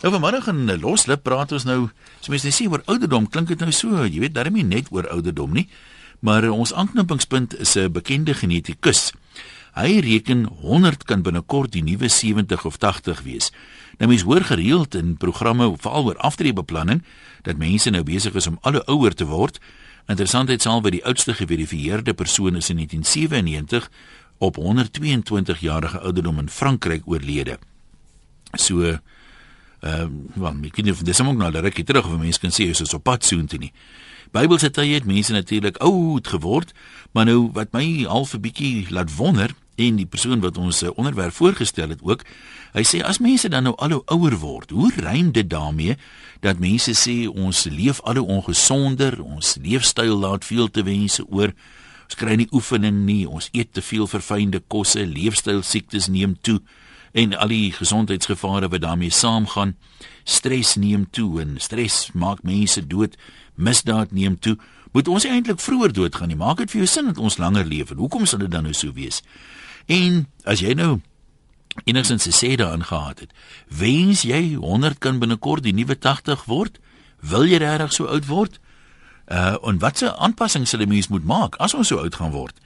Nou vanmiddag in Loslip praat ons nou, so mense sê oor ouderdom, klink dit nou so, jy weet, daarmee net oor ouderdom nie. Maar ons aanknopingspunt is 'n bekende genetikus. Hy reken 100 kan binnekort die nuwe 70 of 80 wees. Nou mense hoor gereeld in programme veral oor aftreebeplanning dat mense nou besig is om al ouer te word. Interessantheid sal by die oudste geverifieerde persoon is in 1997 op 122 jarige ouderdom in Frankryk oorlede. So Ehm, uh, wel, ek weet nie of dis ook nou 'n rukkie terug of mense kan sê is so op pad soontoe nie. Bybelse tye het mense natuurlik oud geword, maar nou wat my half 'n bietjie laat wonder en die persoon wat ons uh, onderwerp voorgestel het ook, hy sê as mense dan nou al hoe ouer word, hoe rym dit daarmee dat mense sê ons leef al hoe ongesonder, ons leefstyl laat veel te wense oor. Ons kry nie oefening nie, ons eet te veel verfynde kosse, leefstyl siektes neem toe en al die gesondheidsgevare wat daarmee saamgaan. Stres neem toe en stres maak mense dood. Misdaad neem toe. Moet ons eintlik vroeër doodgaan nie? Maak dit vir jou sin dat ons langer leef en hoekom sal dit dan nou so wees? En as jy nou enigsins se sê daarin gehad het, wens jy 100 kan binnekort die nuwe 80 word? Wil jy regtig so oud word? Uh en watse aanpassings sal 'n mens moet maak as ons so oud gaan word?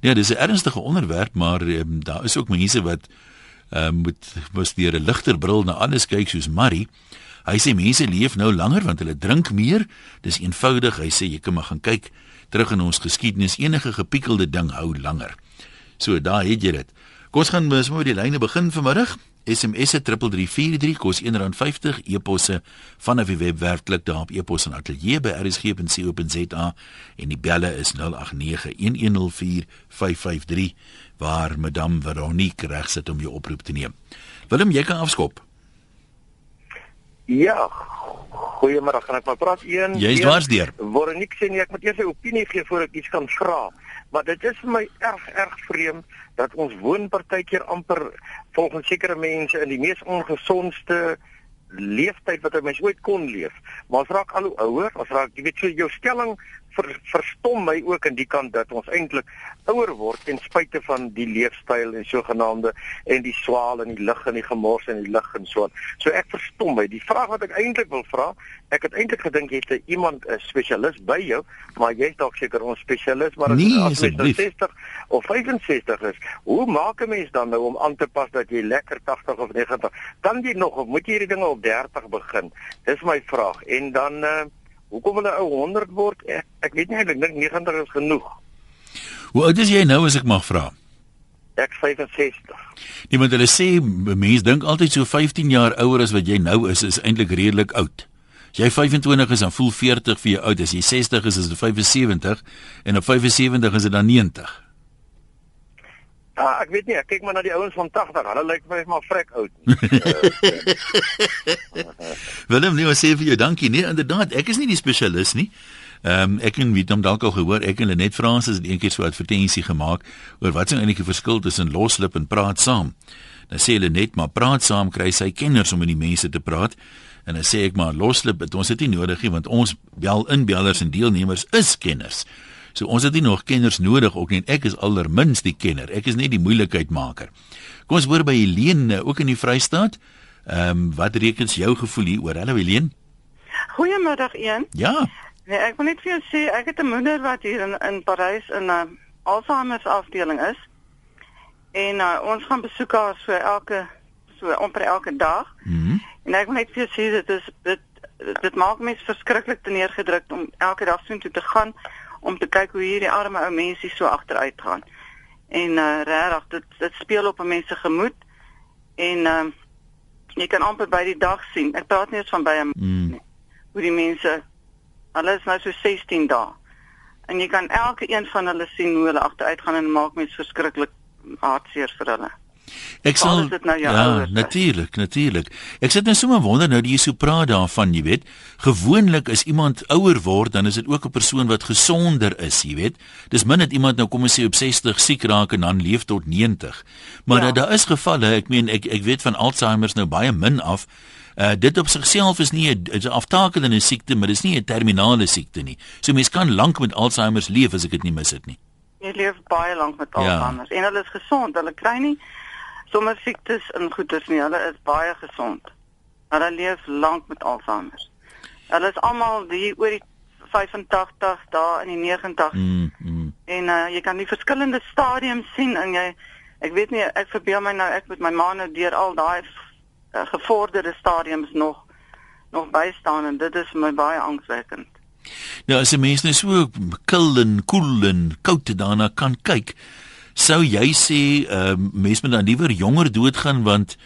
Nee, dis 'n ernstige onderwerp, maar um, daar is ook mense wat uh, moet mos deur 'n ligter bril na alles kyk soos Marie. Hy sê mense leef nou langer want hulle drink meer. Dis eenvoudig. Hy sê jy kan maar gaan kyk terug in ons geskiedenis. Enige gepiekelde ding hou langer. So daar het jy dit. Kom ons gaan mos met die lyne begin vanmiddag. SMS se 3343 kos R1.50 e-posse van 'n webwerfklik daar op e-pos en ateljee by rsg.co.za en die belle is 0891104553 waar Madame Veronique reg sit om jou oproep te neem. Willem, jy kan afskop. Ja. Goeiemôre, gaan ek maar praat een. Jy is dwars deur. Veronique sê nie ek moet eers 'n opinie gee voor ek iets kan vra. Maar dit is vir my erg erg vreemd dat ons woonpartykeer amper volgens sekere mense in die mees ongesondste leeftyd wat 'n mens ooit kon leef. Maar ons raak al hoe ouer, ons raak jy weet so jou stelling ver, verstom my ook in die kant dat ons eintlik ouer word ten spyte van die leefstyl en sogenaamde en die swaal en die lig en die gemors en die lig en so. So ek verstom my. Die vraag wat ek eintlik wil vra, ek het eintlik gedink jy het iemand 'n spesialis by jou, maar jy's dalk seker ons spesialis, maar nee, as jy 60 of 65 is, hoe maak 'n mens dan nou om aan te pas dat jy lekker 80 of 90 kan jy nog of moet jy hierdie dinge op 30 begin? Dis my vraag. En dan uh, Hoekom hulle ou 100 word? Ek, ek weet nie eintlik dink 90 is genoeg. Hoe oud is jy nou as ek mag vra? Ek 65. Niemand hulle sê mense dink altyd so 15 jaar ouer as wat jy nou is is eintlik redelik oud. As jy 25 is dan voel 40 vir jou oud. As jy 60 is is dit 75 en op 75 is dit dan 90. Ja, ek weet nie, ek kyk maar na die ouens van 80. Hulle lyk vir my maar vrek oud. Willem, nee, sê vir jou dankie. Nee, inderdaad, ek is nie die spesialis nie. Ehm um, ek en hom dalk al gehoor, ek en Lenet Fransis het eendag so 'n advertensie gemaak oor wat is eintlik die verskil tussen loslip en praat saam. Dan sê hulle net maar praat saam kry sy kenners om met die mense te praat. En dan sê ek maar loslip, ons het nie nodig nie want ons bel inbellers en deelnemers is kenners. So ons het nie nog kenners nodig ook nie. Ek is allermins die kenner. Ek is nie die moeilikheidmaker. Kom ons hoor by Helene ook in die Vrystaat. Ehm um, wat rekens jou gevoel hier oor? Hallo Helene. Goeiemiddag een. Ja. Nee, ek wil net vir jou sê ek het 'n moeder wat hier in in Parys in 'n uh, Alzheimer afdeling is. En uh, ons gaan besoek haar so elke so amper elke dag. Mhm. Mm en ek wil net vir jou sê dit is dit dit maak my verskriklik te neergedruk om elke dag so toe te gaan om te kyk hoe hierdie arme ou mense so agteruit gaan. En uh regtig dit dit speel op 'n mens se gemoed en uh jy kan amper by die dag sien. Ek praat nie eens van by 'n mm. hoe die mense hulle is nou so 16 dae. En jy kan elke een van hulle sien hoe hulle agteruit gaan en maak mens verskriklik hartseer vir hulle. Ek sal nou Ja, natuurlik, natuurlik. Ek sit net sommer wonder nou die jy so praat daarvan, jy weet. Gewoonlik is iemand ouer word, dan is dit ook 'n persoon wat gesonder is, jy weet. Dis min dat iemand nou kom ons sê op 60 siek raak en dan leef tot 90. Maar ja. daar is gevalle, ek meen ek ek weet van Alzheimer nou baie min af. Uh dit op sigself is nie 'n aftakelende siekte, maar dis nie 'n terminale siekte nie. So mense kan lank met Alzheimer leef as ek dit nie mis het nie. Jy leef baie lank met ja. Alzheimer ja. en hulle is gesond, hulle kry nie sommer siektes in goeters nie. Hulle is baie gesond. Hulle leef lank met Alzheimer. Hulle is almal die oor die 85 daar in die 90 Mm, mm. en uh, jy kan die verskillende stadiums sien en jy ek weet nie ek verbeel my nou ek met my ma nou deur al daai uh, gevorderde stadiums nog nog bystaan en dit is my baie angswekkend. Nou as 'n mens net so kil en koel en koud daarna kan kyk, sou jy sê ehm uh, mens moet dan liewer jonger doodgaan want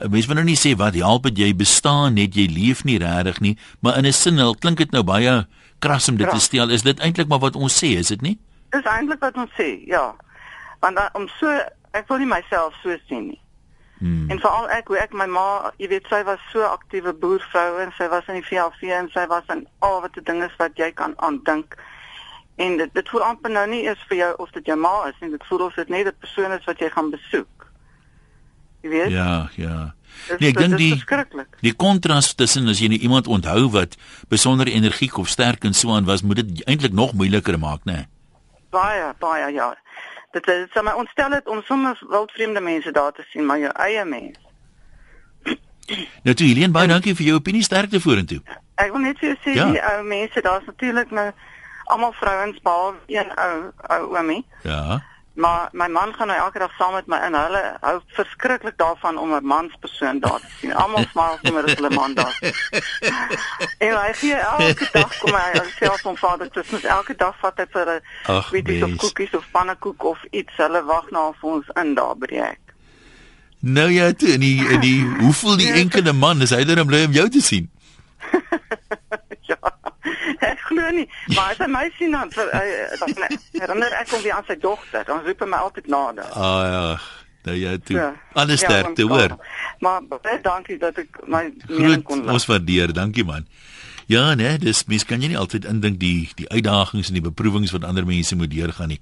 uh, mens moet nou nie sê wat help dit jy bestaan net jy leef nie regtig nie, maar in 'n sin al klink dit nou baie kras om dit te Kras. stel. Is dit eintlik maar wat ons sê, is dit nie? Dis eintlik wat ons sê, ja. Want uh, om so ek wil nie myself so sien nie. Hmm. En veral ek, hoe ek my ma, jy weet, sy was so aktiewe boervrou en sy was in die VLV en sy was in al wat die dinge is wat jy kan aandink. En dit dit voel amper nou nie eens vir jou of dit jou ma is nie, dit voel of dit net 'n persoon is wat jy gaan besoek. Jy weet? Ja, ja. Dis- Nee, ek dink die die kontras tussen as jy nou iemand onthou wat besonder energiek of sterk en so aan was, moet dit eintlik nog moeiliker maak, né? Baie, baie ja. Dit dit sê my ontstel dit om sommer wildvreemde mense daar te sien, maar jou eie mens. Nou toe Helene, baie dankie vir jou opinie sterkte vorentoe. Ek wil net vir jou sê ja. die ou mense, daar's natuurlik nou almal vrouens behalwe een ou ou oomie. Ja. Maar my man gaan nou elke dag saam met my in. Hulle hou verskriklik daarvan om 'n manspersoon daar te sien. Almal smaal sommer as hulle man daar. en hy gee elke dag kom hy self van vader Kersfees elke dag vat hy vir 'n sweeties of koekies of pannekoek of iets. Hulle wag nou vir ons in daar by die hek. Nou ja, toe in die in die hoe voel die enkele man is hy dan bly om jou te sien? ja. Ek glo nie, maar as hy my sien dan dan herinner ek hom weer aan sy dogter. Dan roep hy my altyd nader. Ah ja. Nou ja, toe. Ja. Alles Ja, sterkte, ons hoor. Maar baie dankie dat ek my mening kon laat. ons waardeer, dankie man. Ja, nee, dis mens kan jy nie altyd indink die die uitdagings en die beproewings wat ander mense moet deurgaan nie.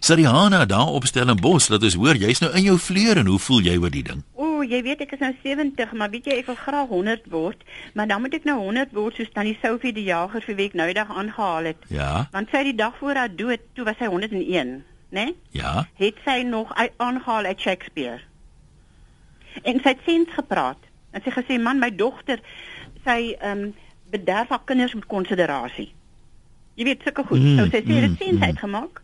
Sariana daar opstel in Bos, laat ons hoor, jy's nou in jou vleur en hoe voel jy oor die ding? O, jy weet ek is nou 70, maar weet jy ek wil graag 100 word, maar dan moet ek nou 100 word soos tannie Sophie die jager vir wie ek nou eendag aangehaal het. Ja, Want sy die dag voor haar dood, toe was sy 101, né? Nee? ja. Het sy nog aangehaal uit Shakespeare. En sy het sens gepraat. En sy gesê, "Man, my dogter, sy ehm um, bederf haar kinders met konsiderasie." Jy weet sulke goed. Mm, so sy sê dit mm, sens mm. uitgemaak.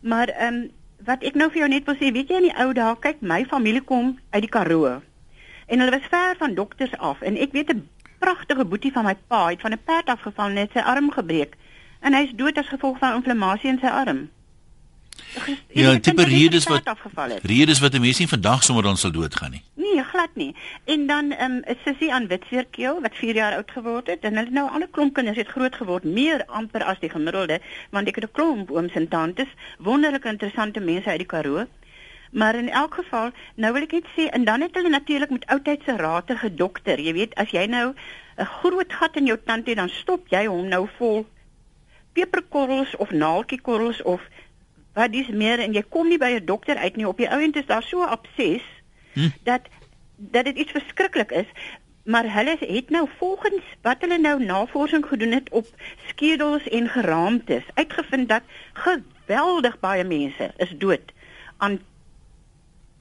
Maar ehm um, wat ek nou vir jou net wil sê, weet jy in die ou dae, kyk, my familie kom uit die Karoo. En hulle was ver van dokters af en ek weet 'n pragtige boetie van my pa het van 'n perd afgeval en het sy arm gebreek. En hy's dood as gevolg van inflammasie in sy arm. Ja, tipe redes wat redes wat 'n mens nie vandag sommer dan sal doodgaan nie. Nee, glad nie. En dan ehm um, 'n sussie aan Witseerkeel wat 4 jaar oud geword het en hulle nou al 'n klomp kinders het groot geword, meer amper as die gemiddelde, want ek het 'n klomp ooms en tantes, wonderlike interessante mense uit die Karoo. Maar in elk geval, nou wil ek net sê en dan het hulle natuurlik met oudtydse rate gedokter. Jy weet, as jy nou 'n groot gat in jou tand het, dan stop jy hom nou vol peperkorrels of naaltjiekorrels of wat dis meer en jy kom nie by 'n dokter uit nie. Op die ouend is daar so abses Hm. dat dat dit iets verskriklik is. Maar hulle het nou volgens wat hulle nou navorsing gedoen het op skedels en geraamtes uitgevind dat geweldig baie mense is dood aan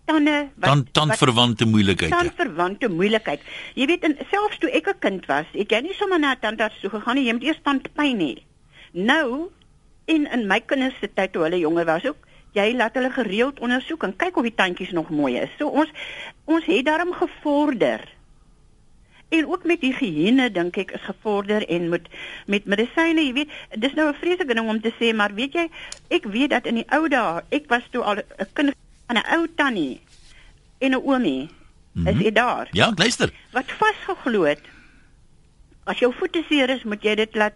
tande wat Dan tandverwante moeilikheid. tandverwante moeilikheid. Jy weet, en selfs toe ek 'n kind was, het jy nie sommer na 'n tandarts toe gegaan nie, jy moet eers tandpyn hê. Nou en in my kinders se tyd toe hulle jonger was ook, jy laat hulle gereeld ondersoek en kyk of die tandjies nog mooi is. So ons ons het daarom gevorder. En ook met higiëne dink ek is gevorder en met met medisyne, jy weet, dis nou 'n vreeslike ding om te sê, maar weet jy, ek weet dat in die ou dae, ek was toe al 'n kind van 'n ou tannie en 'n oomie. Mm -hmm. Is jy daar? Ja, ek luister. Wat vasgeglo het. As jou voete seer is, moet jy dit laat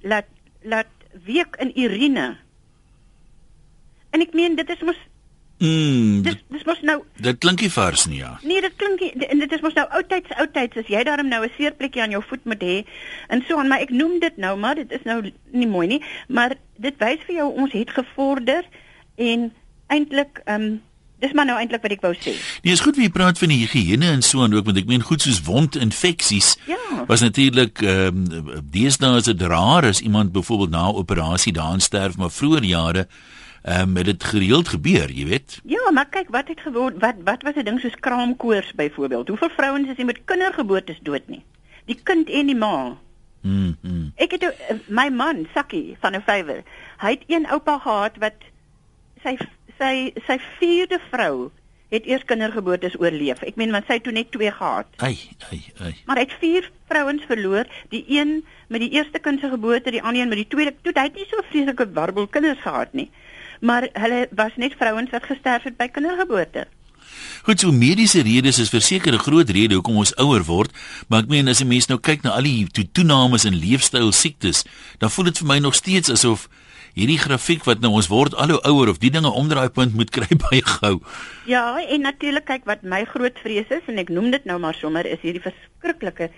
laat laat week in urine. En ek meen dit is mos Mm, dis dit, dis mos nou dit klink nie vars nie, ja. Nee, dit klink en dit is mos nou oudtyds oudtyds as jy daarom nou 'n seerplekkie aan jou voet moet hê en so aan, maar ek noem dit nou maar dit is nou nie mooi nie, maar dit wys vir jou ons het gevorder en eintlik ehm um, dis maar nou eintlik wat ek wou sê. Nee, is goed wie praat van die higiëne en so en ook want ek meen goed soos wondinfeksies. Ja. Was natuurlik ehm um, deesdae is dit raar as iemand byvoorbeeld na 'n operasie daarin sterf, maar vroeër jare ehm um, dit gereeld gebeur, jy weet. Ja, maar kyk wat het geword wat wat was 'n ding soos kraamkoors byvoorbeeld. Hoeveel vrouens is nie met kindergeboortes dood nie? Die kind en die ma. Mm. mm. Ek het eh, my man, Sakkie van 'n vywer. Hy het een oupa gehad wat sy sy sy vierde vrou het eers kindergeboortes oorleef. Ek meen want sy het toe net twee gehad. Ai, ai, ai. Maar hy het vier vrouens verloor, die een met die eerste kind se geboorte, die ander een met die tweede. Toe hy het nie so vreeslike warbel kinders gehad nie. Maar hulle was net vrouens wat gesterf het by kindergeboorte. Goed, so mediese redes is verseker 'n groot rede hoekom ons ouer word, maar ek meen as 'n mens nou kyk na al die toenames in leefstyl siektes, dan voel dit vir my nog steeds asof hierdie grafiek wat nou ons word al hoe ouer of die dinge omdraaipunt moet kry baie gou. Ja, en natuurlik kyk wat my groot vrees is en ek noem dit nou maar sommer is hierdie verskriklike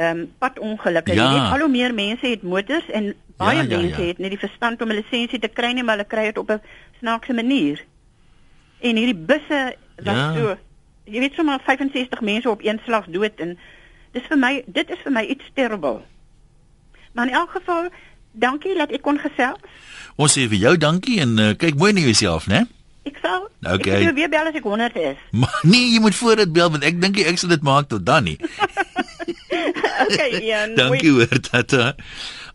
ehm um, padongelukke. Ja. Jy weet al hoe meer mense het motors en baie ja, ja, mense ja. het net die verstand om 'n lisensie te kry nie, maar hulle kry dit op 'n snaakse manier. En hierdie busse wat Ja. so jy weet sommer 65 mense op een slag dood en dis vir my dit is vir my iets terrible. Maar in elk geval dankie dat ek kon gesels. Ons sê vir jou dankie en uh, kyk mooi na jouself, né? Ek sal ek Okay. sal jou weer bel as ek 100 is. Maar nee, jy moet voor dit bel want ek dink ek sal dit maak tot dan nie. Okay, Ian. Dankie hoor tata.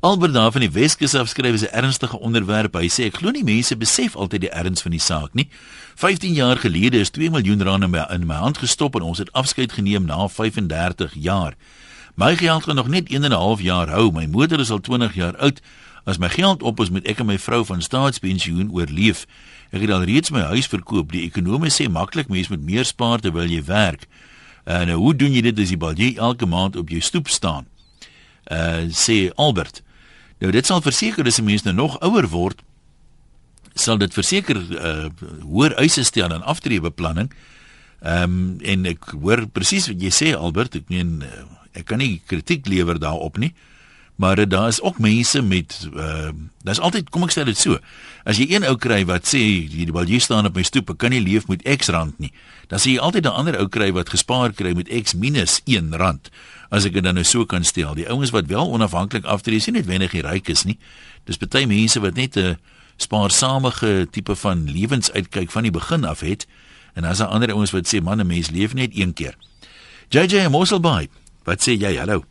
Albert daar van die Weskus afskryf is 'n ernstige onderwerp. Hy sê ek glo nie mense besef altyd die erns van die saak nie. 15 jaar gelede is 2 miljoen rand in my, in my hand gestop en ons het afskeid geneem na 35 jaar. My geld gaan nog net 1 en 'n half jaar hou. My moeder is al 20 jaar oud. As my geld op is, moet ek en my vrou van staatspensioen oorleef. Ek het al reeds my huis verkoop. Die ekonome sê maklik mens moet meer spaar terwyl jy werk. En nou, hoe doen jy dit as die balje elke maand op jou stoep staan? Uh sê Albert. Nou dit sal verseker as 'n mens nou nog ouer word, sal dit verseker uh hoër eise stel aan aftreebeplanning. Ehm um, en ek hoor presies wat jy sê Albert, ek meen uh, ek kan nie kritiek lewer daarop nie. Maar uh, daar is ook mense met uh daar's altyd kom ek sê dit so. As jy een ou kry wat sê hierdie balje staan op my stoep, ek kan nie leef met X rand nie. Dan sê jy altyd 'n ander ou kry wat gespaar kry met X minus 1 rand. As ek dit dan nou so kan stel. Die ouens wat wel onafhanklik aftree, net wenig die ryk is nie. Dis baie mense wat net 'n spaarsamige tipe van lewensuitkyk van die begin af het. En dan is daar ander ouens wat sê man, 'n mens leef net een keer. JJ Mosselbaai, wat sê jy? Hallo.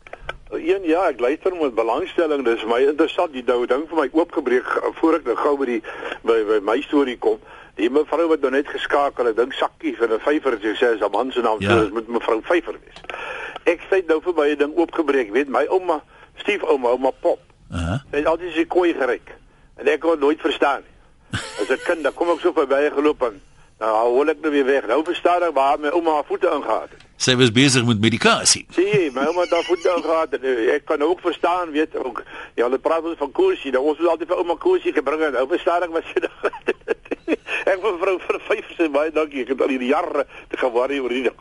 Een ja, ek luister met belangstelling. Dis my interessant die dou ding vir my oopgebreek eh, voor ek nou gou by die by, by my storie kom. Die mevrou wat nou net geskakel, ek dink sakkie van 'n vyfer het sy sê as 'n man se naam, Ja. so dis moet mevrou vyfer wees. Ek sê nou vir my 'n ding oopgebreek, weet my ouma, stiefouma, ouma Pop. Uh -huh. Sy het altyd sy kooi geryk. En ek kon het nooit verstaan nie. As 'n kind, dan kom ek so verby geloop en nou hol ek nou weer weg. Nou verstaan ek waar my ouma haar voete ingehaat het. Sy was besig met medikasie. Sien my ouma daar voete ingehaat en eh, ek kan ook verstaan, weet ook. Ja, hulle praat ons van koersie. Nou ons het altyd vir ouma koersie gebring en nou verstaan ek wat sy daar. ek vir vrou vir vyf sê baie dankie. Ek het al hierdie jare te geworry oor hierdie.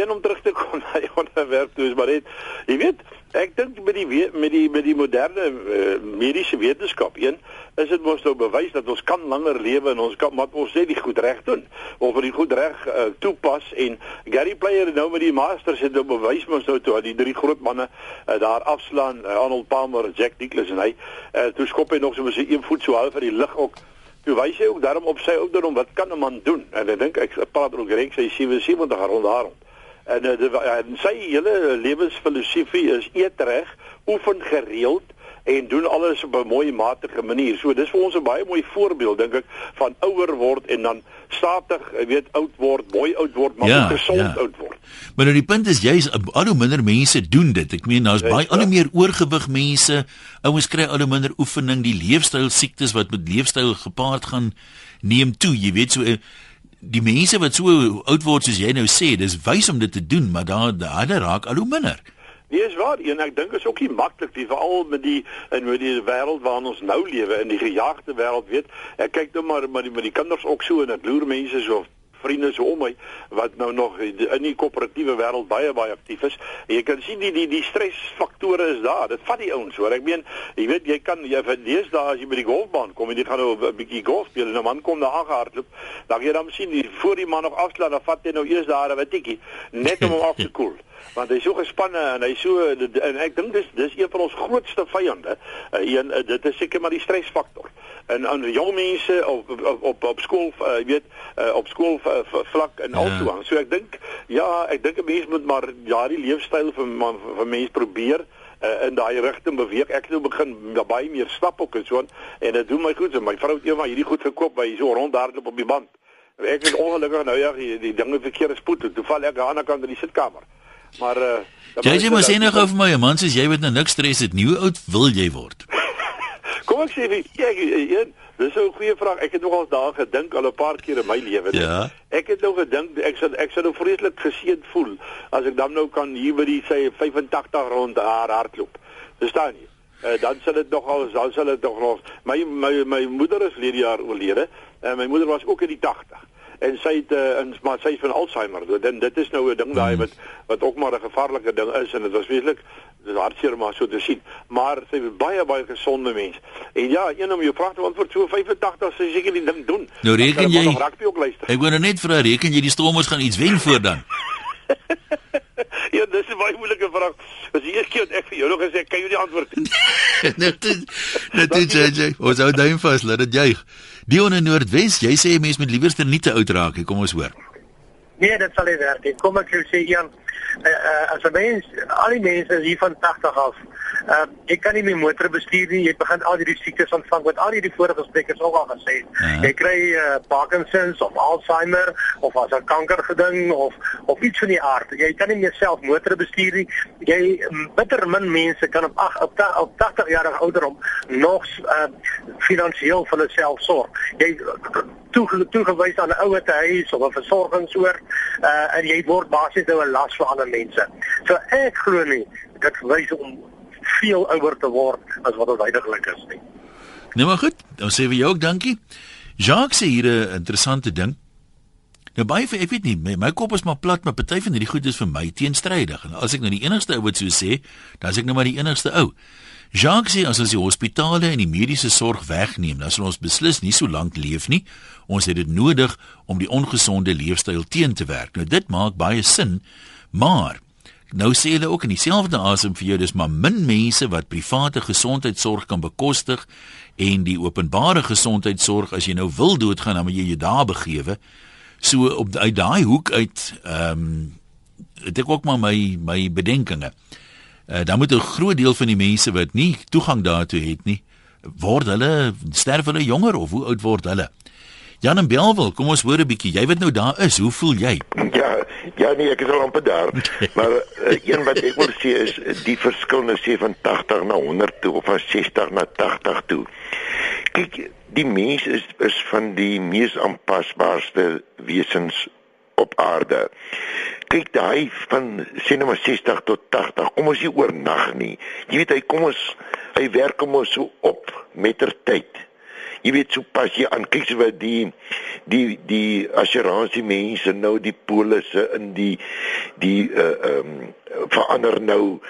Een om terug te kom na die onderwerp toe is maar net jy weet, ek dink met die met die met die moderne uh, mediese wetenskap, een is dit mos nou bewys dat ons kan langer lewe en ons kan maar ons sê die goed reg doen. Of ons die goed reg uh, toepas en Gary Player nou met die masters het nou bewys mos nou toe dat die drie groot manne uh, daar afslaan uh, Arnold Palmer, Jack Nicklaus en hy uh, toe skop hy nog so met sy een voet so half uit die lug ook. Toe wys hy ook daarom op sy ouderdom wat kan 'n man doen? En ek dink ek praat ook reg sy 77 rond daarom. En, uh, de, en sy hele lewensfilosofie is eet reg, oefen gereeld en doen alles op 'n mooi matige manier. So dis vir ons 'n baie mooi voorbeeld dink ek van ouer word en dan statig, jy weet, oud word, mooi oud word, maar Ja, gesond ja. oud word. Maar nou die punt is jy's al hoe minder mense doen dit. Ek meen daar's Dis baie al hoe waar. meer oorgewig mense. Ouens kry al hoe minder oefening, die leefstyl siektes wat met leefstyl gepaard gaan neem toe. Jy weet so eh, die mense wat so oud word soos jy nou sê, dis wys om dit te doen, maar daar daar raak al hoe minder. Nee, is waar. En ek dink is ook nie maklik nie, veral met die in met die wêreld waarin ons nou lewe, in die gejaagde wêreld, weet. Ek kyk nou maar met die met die kinders ook so en ek loer mense so vriende so om my wat nou nog in die koöperatiewe wêreld baie baie aktief is. En jy kan sien die die die stresfaktore is daar. Dit vat die ouens hoor. Ek meen, jy weet jy kan jy lees daar as jy by die golfbaan kom en jy gaan nou 'n bietjie golf speel en 'n man kom daar aangehardloop, dan jy dan sien die voor die man nog afslaan, dan vat hy nou eers daar 'n watikkie net om hom af te koel want hy's so gespanne en hy's so en ek dink dis dis een van ons grootste vyande. Uh, een uh, dit is seker maar die stresfaktor. en aan jong mense op op op, op skool uh, weet uh, op skool uh, vlak en ja. also aan. So ek dink ja, ek dink 'n mens moet maar daardie leefstyl van van, van mense probeer uh, in daai rigting beweeg. Ek het nou begin baie meer stap ook en so en dit doen my goed. So my vrou het eendag hierdie goed gekoop by so rondhardloop op die band. Ek het ongelukkig nou ja die, die dinge verkeerde spoed. Toe val ek aan die ander kant in die sitkamer. Maar uh Jy jy moet sê nog vir my, man, sies jy weet nou niks stres het nie. Hoe oud wil jy word? Kom ek sê vir ek een, dis 'n goeie vraag. Ek het nog al daar gedink al 'n paar keer in my lewe. Ja. Ek het nou gedink ek sal ek sal nou vreeslik geseënd voel as ek dan nou kan hier by die sê 85 rond haar hardloop. Verstaan jy? Uh, dan sal dit nogal dan sal dit nog my my my moeder is lede jaar oorlede en my moeder was ook in die 80 en sy het uh, in maar sy van Alzheimer. Dit dit is nou 'n ding daai hmm. wat wat ook maar 'n gevaarlike ding is en dit was weeslik dis hartseer maar so te sien. Maar sy is baie baie gesonde mens. En ja, een om jou vraag te antwoord so 85 sy seker die ding doen. Nou reken jy Ek wou nou net vra reken jy die stormers gaan iets wen voor dan? ja, dis 'n baie moeilike vraag. As jy eers keer ek vir jou nog gesê, kan jy die antwoord? net net jy, ons hou duim vas, laat dit juig. Dion in Noordwes, jy sê mense moet liewerste nie te oud raak nie. Kom ons hoor. Nee, dit sal nie werk nie. Kom ek sê een uh, uh, as 'n mens, al die mense hier van 80 af Uh, jy kan nie meer motor bestuur nie. Jy begin al hierdie siektes ontvang wat al hierdie vorige sprekers ook al gesê het. -huh. Jy kry uh, Parkinsons of Alzheimer of as 'n kanker geding of of iets van die aard. Jy kan nie meer self motor bestuur nie. Jy bitter min mense kan op ag op, op 80 jarige ouderdom nog uh, finansiëel vir hulle self sorg. Jy toegewys aan 'n ouer te huis of 'n versorgingsoord uh, en jy word basies nou 'n las vir ander mense. So ek glo nie dit wys om veel ouer te word as wat ons heidaglik is nie. Nou maar goed, dan sê vir jou ook dankie. Jacques sê hier 'n interessante ding. Nou baie vir ek weet nie, my, my kop is maar plat, maar party van hierdie goed is vir my teenstrydig. En as ek nou die enigste ou wat so sê, dan is ek nou maar die enigste ou. Jacques sê as ons die hospitale en die mediese sorg wegneem, dan sal ons beslis nie so lank leef nie. Ons het dit nodig om die ongesonde leefstyl teen te werk. Nou dit maak baie sin, maar Nou sê hulle ook in dieselfde asem vir jou dis maar min mense wat private gesondheidsorg kan bekostig en die openbare gesondheidsorg as jy nou wil doodgaan dan moet jy jou daar begewe. So op uit daai hoek uit ehm um, het ek ook maar my my bedenkinge. Uh, dan moet 'n groot deel van die mense wat nie toegang daartoe het nie word hulle sterf hulle jonger of hoe oud word hulle? Jan en Belwel, kom ons hoor 'n bietjie. Jy wat nou daar is, hoe voel jy? Ja, ja nee, ek is al amper daar. maar uh, een wat ek wil sê is die verskil nou sê van 80 na 100 toe of van 60 na 80 toe. Kyk, die mens is is van die mees aanpasbaarste wesens op aarde. Kyk daai van sê nou maar 60 tot 80. Kom ons hier oornag nie. Jy weet hy kom ons hy werk hom so op mettertyd jy weet so pas jy aan kyk wat die die die assuransie mense nou die polisse in die die uh um verander nou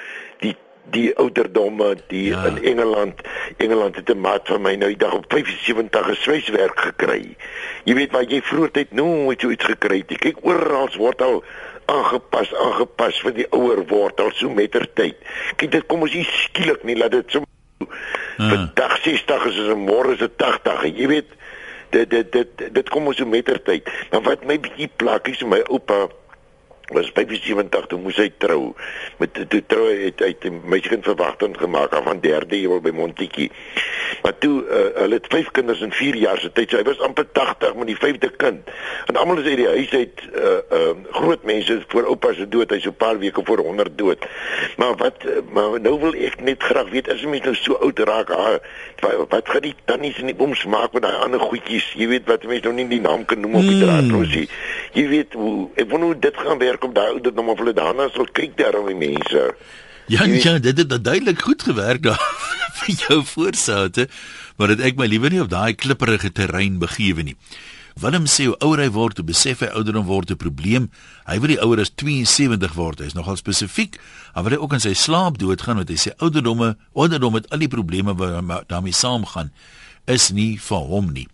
die die ouderdomme die ja. in Engeland Engeland het 'n maat van my nou die dag op 75 geswyswerk gekry. Jy weet wat jy vroeër tyd nooit so iets gekry het. Kyk oral word al aangepas aangepas vir die ouer word al so mettertyd. Kyk dit kom ons hier skielik nie laat dit so Vandag uh. 60 is as môre is dit 80. Jy weet dit dit dit dit kom ons so mettertyd. Maar wat my bietjie plak is my oupa was by 70 toe moes hy trou. Met toe trou hy het uit my kind verwagting gemaak af van derde jaar by Montetjie. Maar toe uh, hulle het vyf kinders in 4 jaar se tyd so hy was amper 80 met die vyfde kind. En almal is uit die huis uit uh, uh, groot mense voor oupa se dood hy so 'n paar weke voor 100 dood. Maar wat maar nou wil ek net graag weet as mense nou so oud raak ha, wat, gaan die tannies en die ooms maak met daai ander goedjies? Jy weet wat mense nou nie die naam kan noem op die hmm. draadrosie jy weet hoe ek wonder hoe dit gaan werk werk om daai ouderdom of hulle daarna sal kyk daar aan die mense. Ja, ja, dit het duidelik goed gewerk daar vir jou voorsoute, maar dit ek my liewer nie op daai klipprige terrein begewe nie. Willem sê hoe ouer hy word, hoe besef hy ouderdom word 'n probleem. Hy wil die ouer as 72 word. Hy is nogal spesifiek. Hy wil ook in sy slaap doodgaan want hy sê ouderdomme, ouderdom met al die probleme wat daarmee saamgaan, is nie vir hom nie.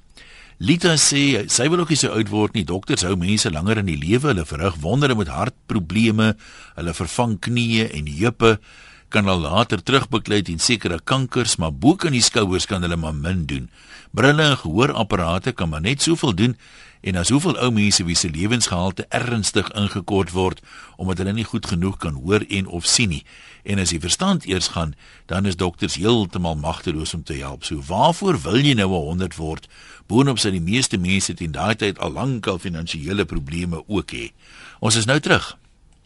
Lita sê sy wil ook nie so oud word nie. Dokters hou mense langer in die lewe. Hulle verrig wondere met hartprobleme. Hulle vervang knieë en heupe. Kan al later terugbeklei teen sekere kankers, maar bo kan die skouers kan hulle maar min doen. Brille en gehoorapparate kan maar net soveel doen en as hoeveel ou mense wie se lewensgehalte ernstig ingekort word omdat hulle nie goed genoeg kan hoor en of sien nie. En as die verstand eers gaan, dan is dokters heeltemal magteloos om te help. So waarvoor wil jy nou 'n 100 word? Boonop sy die meeste mense teen daai tyd al lank al finansiële probleme ook hê. Ons is nou terug.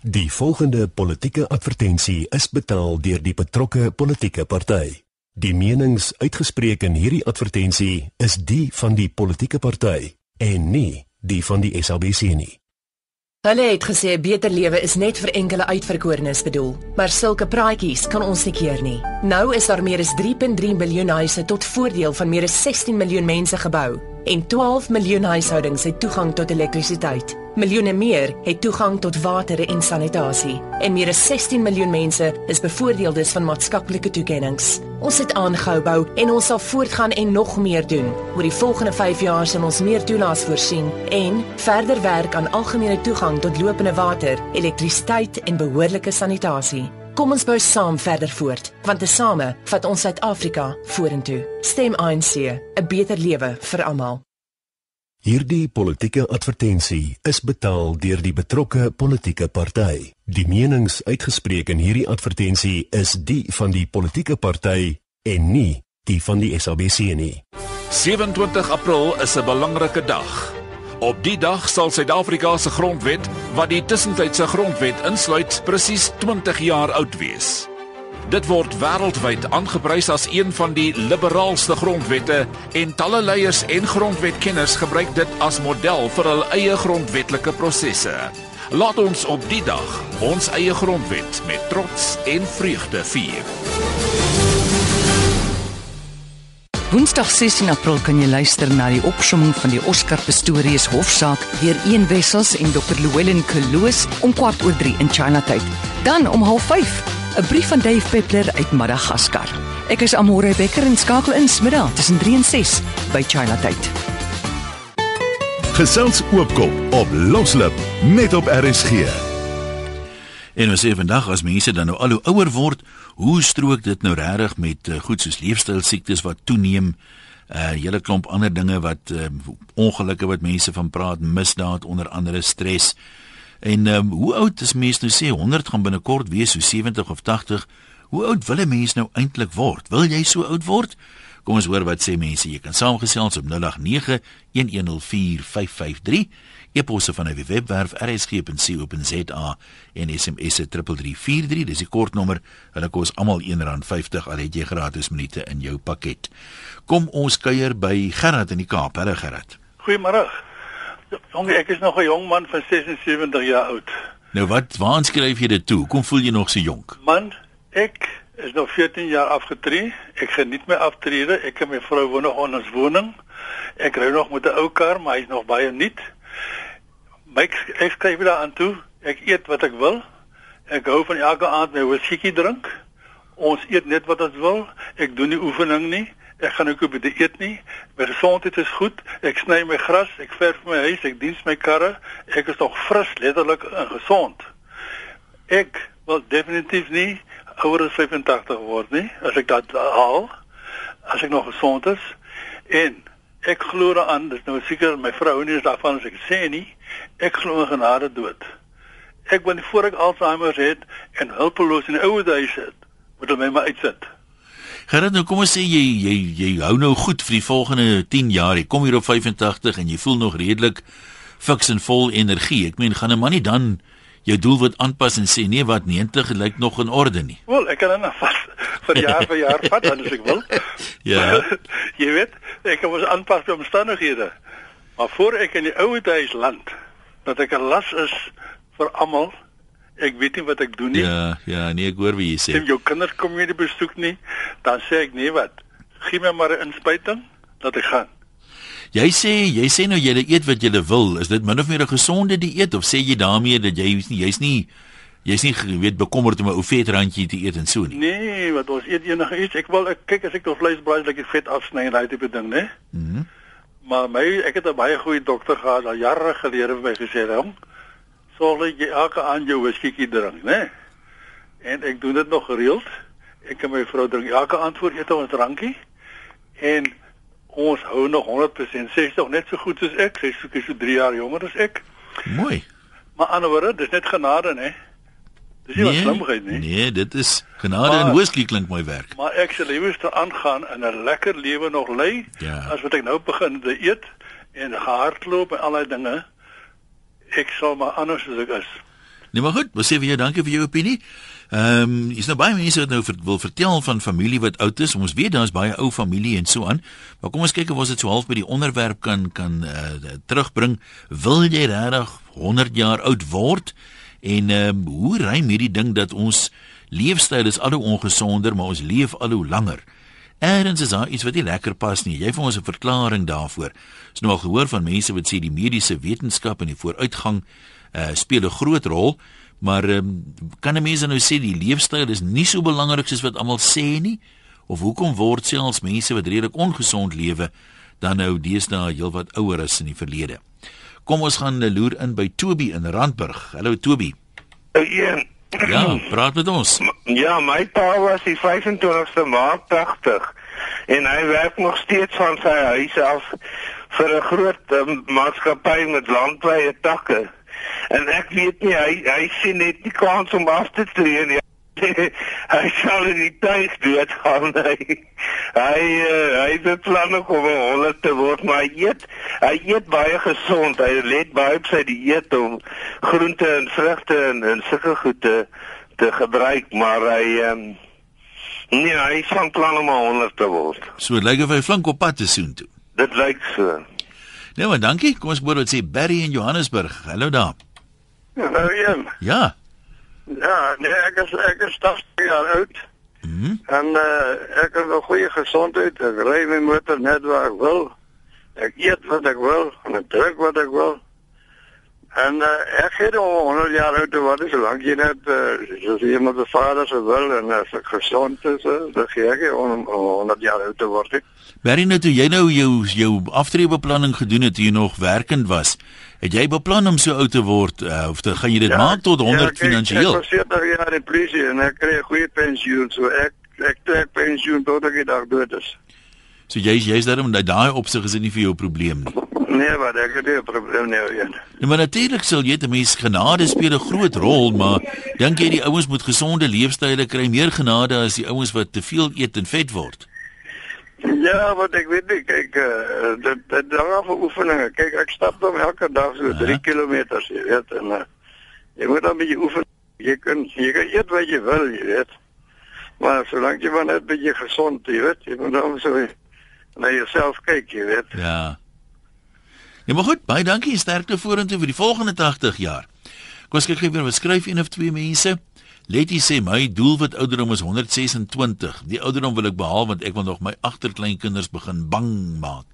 Die volgende politieke advertensie is betaal deur die betrokke politieke party. Die menings uitgespreek in hierdie advertensie is die van die politieke party en nie die van die SABC nie. Hulle het gesê 'n beter lewe is net vir enkele uitverkorenes bedoel, maar sulke praatjies kan ons nie keer nie. Nou is daar meer as 3.3 miljard huise tot voordeel van meer as 16 miljoen mense gebou en 12 miljoen huishoudings het toegang tot elektrisiteit. Miljoene meer het toegang tot water en sanitasie en meer as 16 miljoen mense is bevoordeeldes van maatskaplike toekenninge. Ons het aangehou bou en ons sal voortgaan en nog meer doen. Oor die volgende 5 jaar sal ons meer toelaas voorsien en verder werk aan algemene toegang tot lopende water, elektrisiteit en behoorlike sanitasie. Kom ons bou saam verder voort, want tesame vat ons Suid-Afrika vorentoe. Stem ANC, 'n beter lewe vir almal. Hierdie politieke advertensie is betaal deur die betrokke politieke party. Die menings uitgespreek in hierdie advertensie is die van die politieke party en nie die van die SABC nie. 27 April is 'n belangrike dag. Op die dag sal Suid-Afrika se grondwet, wat die tussentydse grondwet insluit, presies 20 jaar oud wees. Dit word wêreldwyd aangeprys as een van die liberaalste grondwette en talle leiers en grondwetkenners gebruik dit as model vir hul eie grondwetlike prosesse. Laat ons op die dag ons eie grondwet met trots en vreugde vier. Woensdag 16 April kan jy luister na die opsomming van die Oscar Pistorius hofsaak deur Een Wessels en Dr. Llewellyn Kloos om kwart oor 3 in Chinatown. Dan om 05:30 'n brief van Dave Peppler uit Madagaskar. Ek is Amore Becker en skakel in smiddag tussen 3 en 6 by China tyd. Gesels oopkop op Loslip net op RSG. En ons sê vandag as mense dan nou al hoe ouer word, hoe strook dit nou regtig met uh, goed soos leefstyl siektes wat toeneem? 'n uh, hele klomp ander dinge wat uh, ongelukke wat mense van praat, misdaad onder andere stres. En ehm um, hoe oud is mens nou sê 100 gaan binnekort wees so 70 of 80? Hoe oud wil 'n mens nou eintlik word? Wil jy so oud word? Kom ons hoor wat sê mense. Jy kan saamgesels op 0891104553. Eposse van 'n webwerf rsg.co.za en SMS se 3343. Dis die kortnommer. Hulle kos almal R1.50 al het jy gratis minute in jou pakket. Kom ons kuier by Gerard in die Kaap. Hallo Gerard. Goeiemôre. Jong, ek is nog 'n jong man van 76 jaar oud. Nou wat, waar skryf jy dit toe? Kom voel jy nog so jonk? Man, ek is nog 14 jaar afgetree. Ek geniet my aftrede. Ek en my vrou woon nog in ons woning. Ek ry nog met 'n ou kar, maar hy's nog baie nuut. My ek skryf daar aan toe. Ek eet wat ek wil. Ek hou van elke aand my whiskey drink. Ons eet net wat ons wil. Ek doen nie oefening nie. Ek gaan ook op die eet nie. My gesondheid is goed. Ek sny my gras, ek verf my huis, ek diens my karre. Ek is nog fris, letterlik en gesond. Ek wil definitief nie ouer as 85 word nie as ek dit haal. As ek nog gesond is en ek glo daaraan, dis nou seker my vrou nie is daarvan as ek sê nie. Ek glo in genade dood. Ek wil voor ek Alzheimer het en hulpeloos in 'n ouer huis sit, moet hulle my maar uitsit. Gerard, nou kom ons sê jy jy jy hou nou goed vir die volgende 10 jaar. Jy kom hier op 85 en jy voel nog redelik fiks en vol energie. Ek meen, gaan 'n man nie dan jou doel wat aanpas en sê nee, wat 90 lyk nog in orde nie. Wel, ek kan dan vas vir jaar vir jaar vat dan as ek wil. ja. jy weet, ek moet aanpas by omstandighede. Maar voor ek in die ou huis land, dat ek 'n las is vir almal ek weet nie wat ek doen nie. Ja, ja, nee, ek hoor wat jy sê. As jou kinders kom hier besoek nie, dan sê ek nee wat. Gee my maar 'n inspuiting dat ek gaan. Jy sê jy sê nou jy eet wat jy wil. Is dit min of meer 'n gesonde dieet of sê jy daarmee dat jy jy's nie jy's nie weet bekommerd om 'n ou vet randjie te eet en so nie? Nee, wat ons eet enige iets. Ek wil ek kyk as ek nog vleis braai, dat ek vet afsny en daai tipe ding, né? Mhm. Mm maar my ek het 'n baie goeie dokter gehad al jare gelede vir my gesê, "Hom, sorg jy elke aand jou whiskietjie drink, né? en ek doen dit nog gereeld. Ek en my vrou drink elke aand voor ete ons drankie en ons hou nog 100% sy is nog net so goed as ek. Sy is so, so 3 jaar jonger as ek. Mooi. Maar anderswoorde, dis net genade, hè. Dis nie Nee, wat slimheid nie. nee, dit is genade Maar- en whisky klink my werk. Maar ek sal liewer aangaan en 'n lekker lewe nog lei Ja. as wat ek nou begin te eet en gehardloop en al daai dinge. Ek sal maar anders as ek is. Nee, maar goed, ons sê vir jou dankie vir jou opinie. Ehm, um, is nou baie mense wat nou ver, wil vertel van familie wat oud is. Ons weet daar's baie ou familie en so aan. Maar kom ons kyk of ons dit so half by die onderwerp kan kan uh, terugbring. Wil jy regtig 100 jaar oud word? En ehm um, hoe rym hierdie ding dat ons leefstyl is al hoe ongesonder, maar ons leef al hoe langer? Eerens is daar iets wat nie lekker pas nie. Jy vir ons 'n verklaring daarvoor. Ons nou al gehoor van mense wat sê die mediese wetenskap en die vooruitgang uh speel 'n groot rol, maar um, kan 'n mens nou sê die leefstyl is nie so belangrik soos wat almal sê nie? Of hoekom word selfs mense wat redelik ongesond lewe dan nou deesdae heelwat ouer as in die verlede? Kom ons gaan eh, loer in by Toby in Randburg. Hallo Toby. Een. Ja, praat met ons. Ja, my pa was die 25ste Maart 80 en hy werk nog steeds van sy huis af vir 'n groot um, maatskappy met landwyse takke. En ek weet nie hy hy sien net nie kans om af te tree nie. hy sal in die tyd doodgaan hy. Hy uh, hy het planne om 100 te word, maar hy eet hy eet baie gesond. Hy let baie op sy dieet om groente en vrugte en, en sulke goed te te gebruik, maar hy um, nee, hy is van plan om 100 te word. So lyk of hy flink op pad is soontoe. Dit lyk so. Nee, maar dankie. Kom ons hoor wat sê Barry in Johannesburg. Hallo daar. Ja. Ja. Ja, nee, ek is ek is 80 jaar oud. Mhm. En uh, ek het 'n goeie gesondheid. Ek ry my motor net waar ek wil. Ek eet wat ek wil en ek drink wat ek wil. En uh, ek het al 100 jaar oud te word, solank jy net uh, soos iemand se vader se wil en as ek gesond is, uh, dan gee ek om om 100 jaar oud te word. Barry, nou toe jy nou jou jou aftreebeplanning gedoen het toe jy nog werkend was, het jy beplan om so oud te word uh, of te, gaan jy dit maak tot 100 ja, kyk, finansiëel? Ek was 40 jaar in polisie en ek kry 'n goeie pensioen, so ek ek trek pensioen tot ek die dag dood is. So jy's jy's daarom dat daai opsig is nie vir jou probleem nie. Nee, maar ek het nie 'n probleem nie, ja. Ja, maar natuurlik sal jy ten minste genade speel 'n groot rol, maar dink jy die ouens met gesonde leefstyle kry meer genade as die ouens wat te veel eet en vet word? Ja, wat ek weet nie, kyk, uh, dit dit hang af van oefeninge. Kyk, ek stap dan elke dag so 3 km, jy weet, en uh, jy moet dan 'n bietjie oefen. Jy kan jy kan eet wat jy wil, jy weet. Maar solank jy maar net 'n bietjie gesond, jy weet, jy moet dan so na jouself kyk, jy weet. Ja. Ja, maar goed, baie dankie en sterkte vorentoe vir die volgende 80 jaar. Kom ons kyk gou weer wat skryf een of twee mense. Letty sê my doelwit ouderdom is 126. Die ouderdom wil ek behaal want ek wil nog my agterkleinkinders begin bang maak.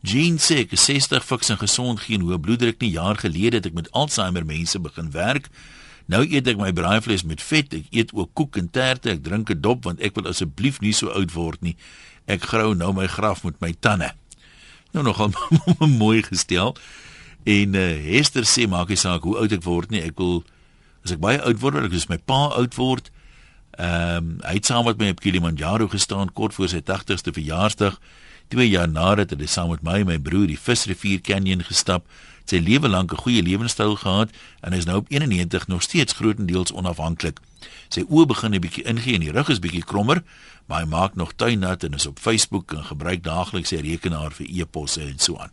Jean sê ek is 60 fiks en gesond, geen hoë bloeddruk nie. Jaar gelede het ek met Alzheimer mense begin werk. Nou eet ek my braaivleis met vet. Ek eet ook koek en terte. Ek drink 'n dop want ek wil asseblief nie so oud word nie. Ek grou nou my graf met my tande. Nou nogal mooi gestel. En uh, Hester sê maak nie saak hoe oud ek word nie. Ek wil as ek baie oud word, ek soos my pa oud word. Ehm um, hy het saam met my op Kilimanjaro gestaan kort voor sy 80ste verjaarsdag. 2 jaar nadat het hy saam met my en my broer die Visrivier Canyon gestap. Sy lewe lank 'n goeie lewenstyl gehad en is nou op 91 nog steeds grootendeels onafhanklik. Sy oë begin 'n bietjie ingee en die rug is bietjie krommer, maar hy maak nog tuinnat en is op Facebook en gebruik daagliks sy rekenaar vir e-posse en so aan.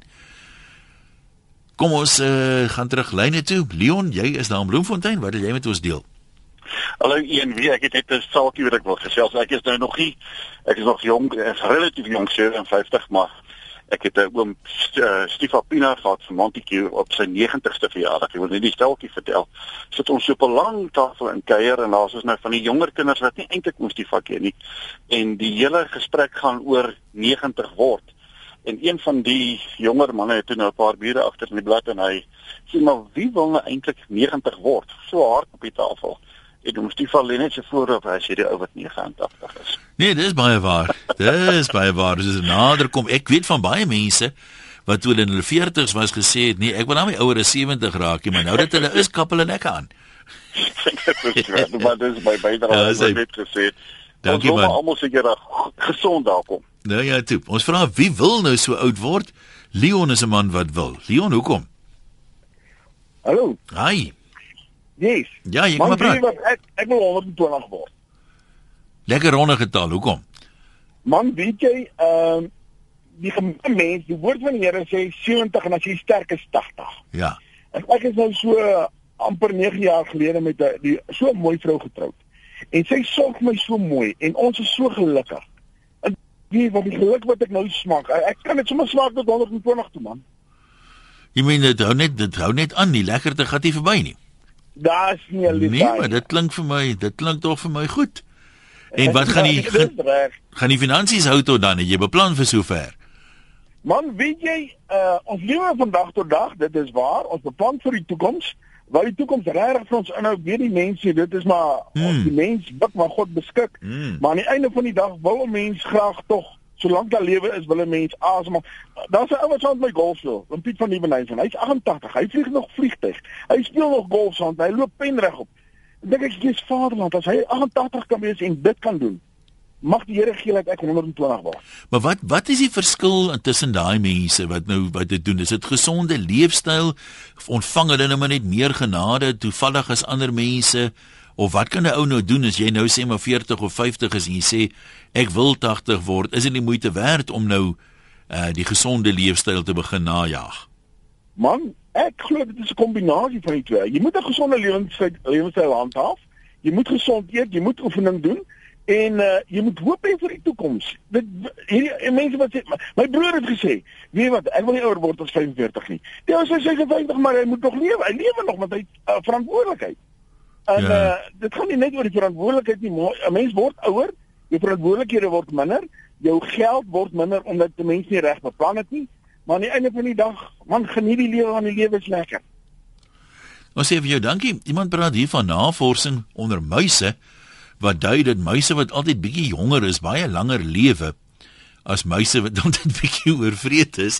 Kom ons uh, gaan terug lyne toe. Leon, jy is daar in Bloemfontein. Wat wil jy met ons deel? Hallo een wie ek het net 'n saakie wat ek wil gesels. Ek is nou nog nie ek is nog jong, is relatief jong, 57, maar ek het 'n oom uh, Stifa Pina gehad van Montague op sy 90ste verjaardag. Ek wil net die steltjie vertel. Sit ons so op 'n lang tafel in kuier en daar's ons nou van die jonger kinders wat nie eintlik moes die vak hê nie. En die hele gesprek gaan oor 90 word. En een van die jonger manne het toe nou 'n paar biere agter in die blad en hy sê maar wie wil nou eintlik 90 word? So hard op die tafel. En ons die val net so voorop as jy die ou wat 89 is. Nee, dis baie waar. Dis baie waar. Dis nader kom. Ek weet van baie mense wat toe in hulle 40's was gesê het, nee, ek wil nou my ouer as 70 raak, nie, maar nou dat hulle is kap hulle nek aan. maar dis my bydrae Ja, wat ek net gesê het. Dankie, Ons wil man. almal seker gesond daar kom. Nou ja, toe. Ons vra wie wil nou so oud word? Leon is 'n man wat wil. Leon, hoekom? Hallo. Hi. Yes. Ja, jy kan maar praat. wat ek ek wil 120 word. Lekker ronde getal. Hoekom? Man, weet jy, ehm uh, die gemeente mens, die woord van die Here sê 70 en as jy sterk is 80. Ja. En ek is nou so amper 9 jaar gelede met 'n so 'n mooi vrou getroud. En sy sorg my so mooi en ons is so gelukkig. En weet wat die geluk wat ek nou smaak. Ek, ek kan dit sommer smaak tot 120 toe man. Jy meen dit hou net dit hou net aan, die lekkerte gaan nie verby nie. Daar's nie 'n liefde. Nee, maar dit klink vir my, dit klink tog vir my goed. En wat gaan die gaan, gaan die finansies hou tot dan? Het jy beplan vir sover? Man, weet jy, uh ons lewe van dag tot dag, dit is waar, ons beplan vir die toekoms. Wat die toekoms regtig vir ons inhou, weet die mense, dit is maar Hmm. ons die mens bid maar God beskik. Hmm. Maar aan die einde van die dag wil 'n mens graag tog Solank daar lewe is, wil 'n mens asemhaal. Daar's 'n ou wat saam met my golf speel, Oom Piet van Nieuwenhuizen. Hy's 88. Hy vlieg nog vliegtyg. Hy speel nog golf saam. Hy loop penreg op. Ek dink ek is vaderland as hy 88 kan wees en dit kan doen. Mag die Here gee dat ek 120 word. Maar wat wat is die verskil tussen daai mense wat nou wat dit doen? Is dit gesonde leefstyl ontvang hulle nou maar net meer genade toevallig as ander mense? Of wat kan 'n ou nou doen as jy nou sê maar 40 of 50 is en jy sê ek wil 80 word? Is dit nie moeite werd om nou uh die gesonde leefstyl te begin najag? Man, ek glo dit is 'n kombinasie van die twee. Jy moet 'n gesonde lewenstyl lewenstyl handhaaf. Jy moet gesond eet, jy moet oefening doen en uh, jy moet hoop hê vir die toekoms. Dit hierdie en mense wat sê my, my broer het gesê, weet wat, ek wil nie ouer word as 45 nie. Die ou sê 56, maar hy moet nog lewe. Hy lewe nog met hy uh, verantwoordelikheid. En Ja. uh, dit gaan nie net oor die verantwoordelikheid nie. 'n Mens word ouer, jou verantwoordelikhede word minder, jou geld word minder omdat die mens nie reg beplan het nie. Maar aan die einde van die dag, man, geniet die lewe, want die lewe is lekker. Ons sê vir jou dankie. Iemand praat hier van navorsing onder muise wat dui dat muise wat altyd bietjie jonger is, baie langer lewe as muise wat altyd bietjie oorvreet is.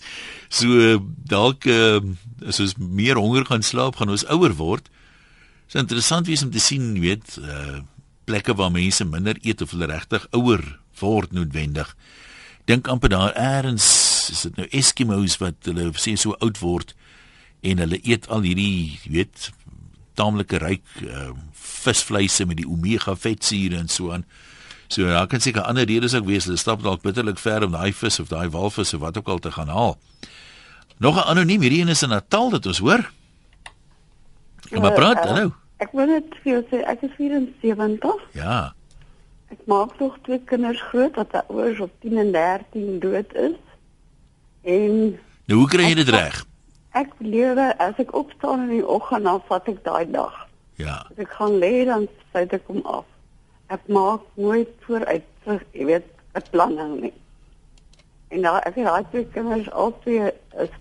So dalk uh, as ons meer honger gaan slaap, gaan ons ouer word. Dit is interessant wees om te sien, jy weet, uh plekke waar mense minder eet of hulle regtig ouer word noodwendig. Dink amper daar eers is dit nou Eskimos wat hulle sê so oud word en hulle eet al hierdie, jy weet, taamlike ryk uh, visvleise met die omega vetsure en so aan. So daar kan seker ander redes ook wees. Hulle stap dalk bitterlik ver om daai vis of daai walvis of wat ook al te gaan haal. Nog 'n anoniem hierdie een is in Natal dat ons hoor. Kom maar praat, Uh, hallo. Ek wil net vir jou sê ek is 74. Ja. Ek maak nog twee kinders groot wat ouers op 10 en 13 dood is. En Nou hoe kry jy dit reg? ek lewe as ek opstaan in die oggend dan vat ek daai dag. Ja. As ek gaan lê dan sluit ek hom af. Ek maak nooit vooruit, jy weet, 'n planning nie. En nou ek het twee kinders albei is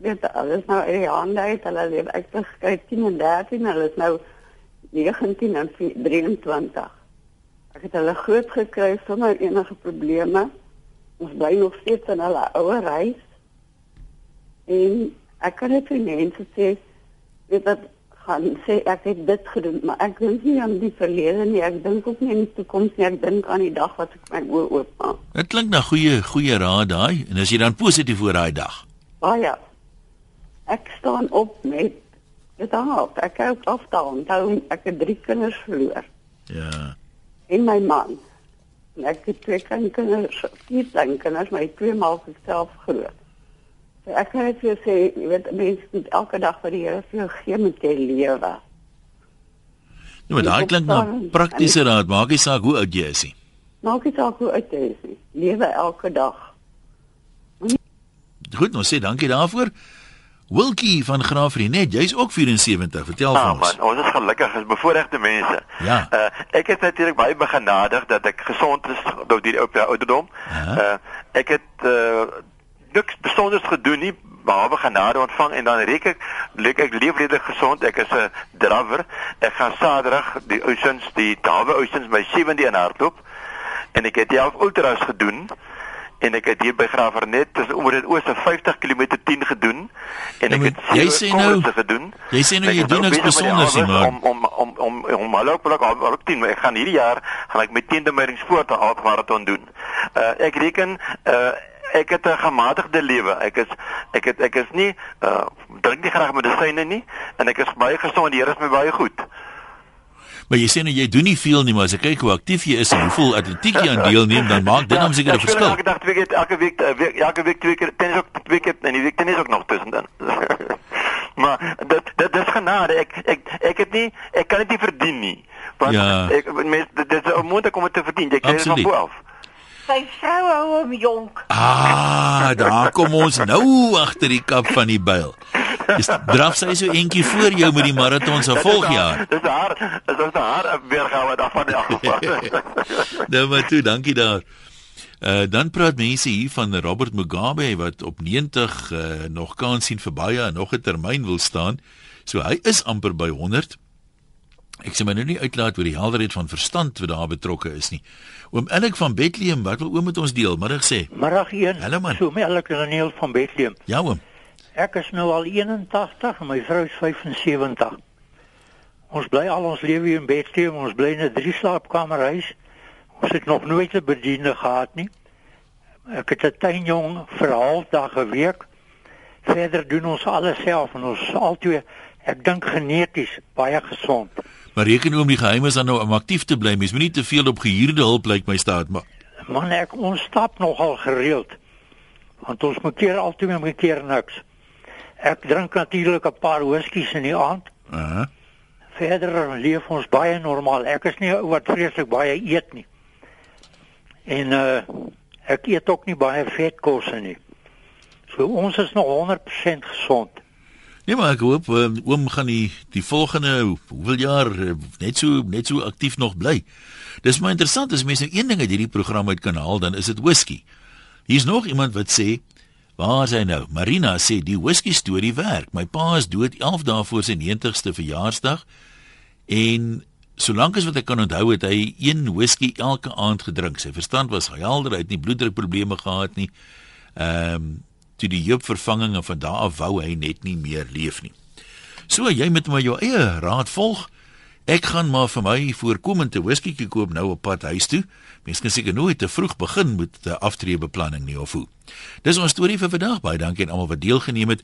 weet alles nou uit die hande uit. Hulle leef ek gekry 10 en 13, hulle is nou 19 en 23. Ek het hulle groot gekry sonder enige probleme. Ons bly nog steeds in hulle ouer huis. En ek kan net vir mense sê weet dat gaan sê ek het dit gedoen, maar ek dink nie aan die verlede nie. Ek dink ook nie aan die toekoms nie. Ek dink aan die dag wat ek my oë oopmaak. Dit klink na goeie goeie raad daai en as jy dan positief oor daai dag. Baie. Ek staan op met dit op. Ek hou afdaal. Onthou ek het drie kinders verloor Ja. en my man. En ek het twee klein kinders, vier klein kinders, maar twee maak ek self groot. Ek kan net vir jou sê, jy weet mense moet elke dag wat die Here vir jou gee met jy lewe. Nou maar daai klink na praktiese raad. Maak nie saak hoe oud jy is nie. Maak nie saak hoe uit jy is nie. Lewe elke dag. Goed, nou sê dankie daarvoor. Wilkie van Graafrenet, jy's ook 74. Vertel vir Ja ons. man, ons is gelukkig as bevoorregte mense. Ja. Uh ek is natuurlik baie begenadig dat ek gesond is deur die op ouderdom. Uh ek het uh niks besonders gedoen nie behalwe genade ontvang en dan reek ek leek ek leef redelik gesond. Ek is 'n drawer. Ek gaan Saterdag die Oceans, die Dawe Oceans my 7de in hardloop en ek het 11 ultras gedoen en ek het hier by Graafrenet dis oor dit oor 50 km 10 gedoen en ek Ja, het maar jy sê nou- gedoen. jy sê nou Ek jy doen niks besonders nie, maar- om om om om om hallo plek op op 10 ek gaan hierdie jaar gaan ek met 10 Demeringspoort 'n halfmarathon doen. Uh ek reken uh ek het 'n gematigde lewe. Ek is ek het ek is nie uh drink nie graag medisyne nie en ek is baie gesond. Die Here is my baie goed. Maar jy sê nou jy doen nie veel nie, maar as ek kyk hoe aktief jy is en hoeveel atletiek jy aan deelneem, dan maak dit dan seker 'n Ek speel verskil. Elke dag twee keer elke week eh, week- elke week twee keer tennis ook twee keer en die week tennis ook nog tussen dan. maar dit dit dis genade. Ek ek ek het nie ek kan dit nie verdien nie. Want Ja. ek mens dit is onmoontlik om dit te verdien. Jy kry dit van bo af. Sy vrou hou hom jonk. Ah, daar kom ons nou agter die kap van die byl. Dis draf sy so eentjie voor jou met die marathon se volgjaar. Dis haar dis is haar weergawe daarvan in geval. Nou maar toe, dankie daar. Uh dan praat mense hier van Robert Mugabe wat op 90 uh, nog kans sien vir baie en nog 'n termyn wil staan. So hy is amper by 100. Ek sê my nou nie uitlaat oor die helderheid van verstand wat daar betrokke is nie. Oom Elik van Bethlehem, wat wil oom met ons deel? Middag sê. Middag 1. Hallo man. So my Elik Daniel van Bethlehem. Ja oom. Ek is nou al 81 en my vrou is 75. Ons bly al ons lewe in Bethlehem, ons bly in 'n drie slaapkamerhuis. Ons het nog nooit 'n bediende gehad nie. Ek het 'n tuinjong vir 'n halfdag 'n week. Verder doen ons alles self en ons is altyd ek dink geneties baie gesond. Maar reken oom die geheim is dan nou om aktief te bly. Mens moenie te veel op gehuurde hulp lyk my staat maar. Man ek ons stap nogal gereeld. Want ons moet keer altyd met 'n keer niks. Ek drink natuurlik 'n paar whiskies in die aand. Uh Verder leef ons baie normaal. Ek is nie wat vreeslik baie eet nie. En uh ek eet ook nie baie vetkosse nie. So ons is nog 100% gesond. Nee maar ek hoop oom, oom gaan die die volgende hoeveel jaar eh, net so net so aktief nog bly. Dis maar interessant as mense nou een ding uit hierdie program uit kan haal dan is dit whisky. Hier's nog iemand wat sê Waar is hy nou? Marina sê die whisky storie werk. My pa is dood 11 dae voor sy 90ste verjaarsdag en solank as wat ek kan onthou het hy een whisky elke aand gedrink. Sy verstand was helder, hy het nie bloeddrukprobleme gehad nie. Ehm um, toe die heup vervanging en van daar af wou hy net nie meer leef nie. So jy moet maar jou eie raad volg. Ek gaan maar vir my voorkomende whisky koop nou op pad huis toe. Mens kan seker nooit te vroeg begin met 'n aftreebeplanning nie of hoe. Dis ons storie vir vandag. Baie dankie aan almal wat deelgeneem het.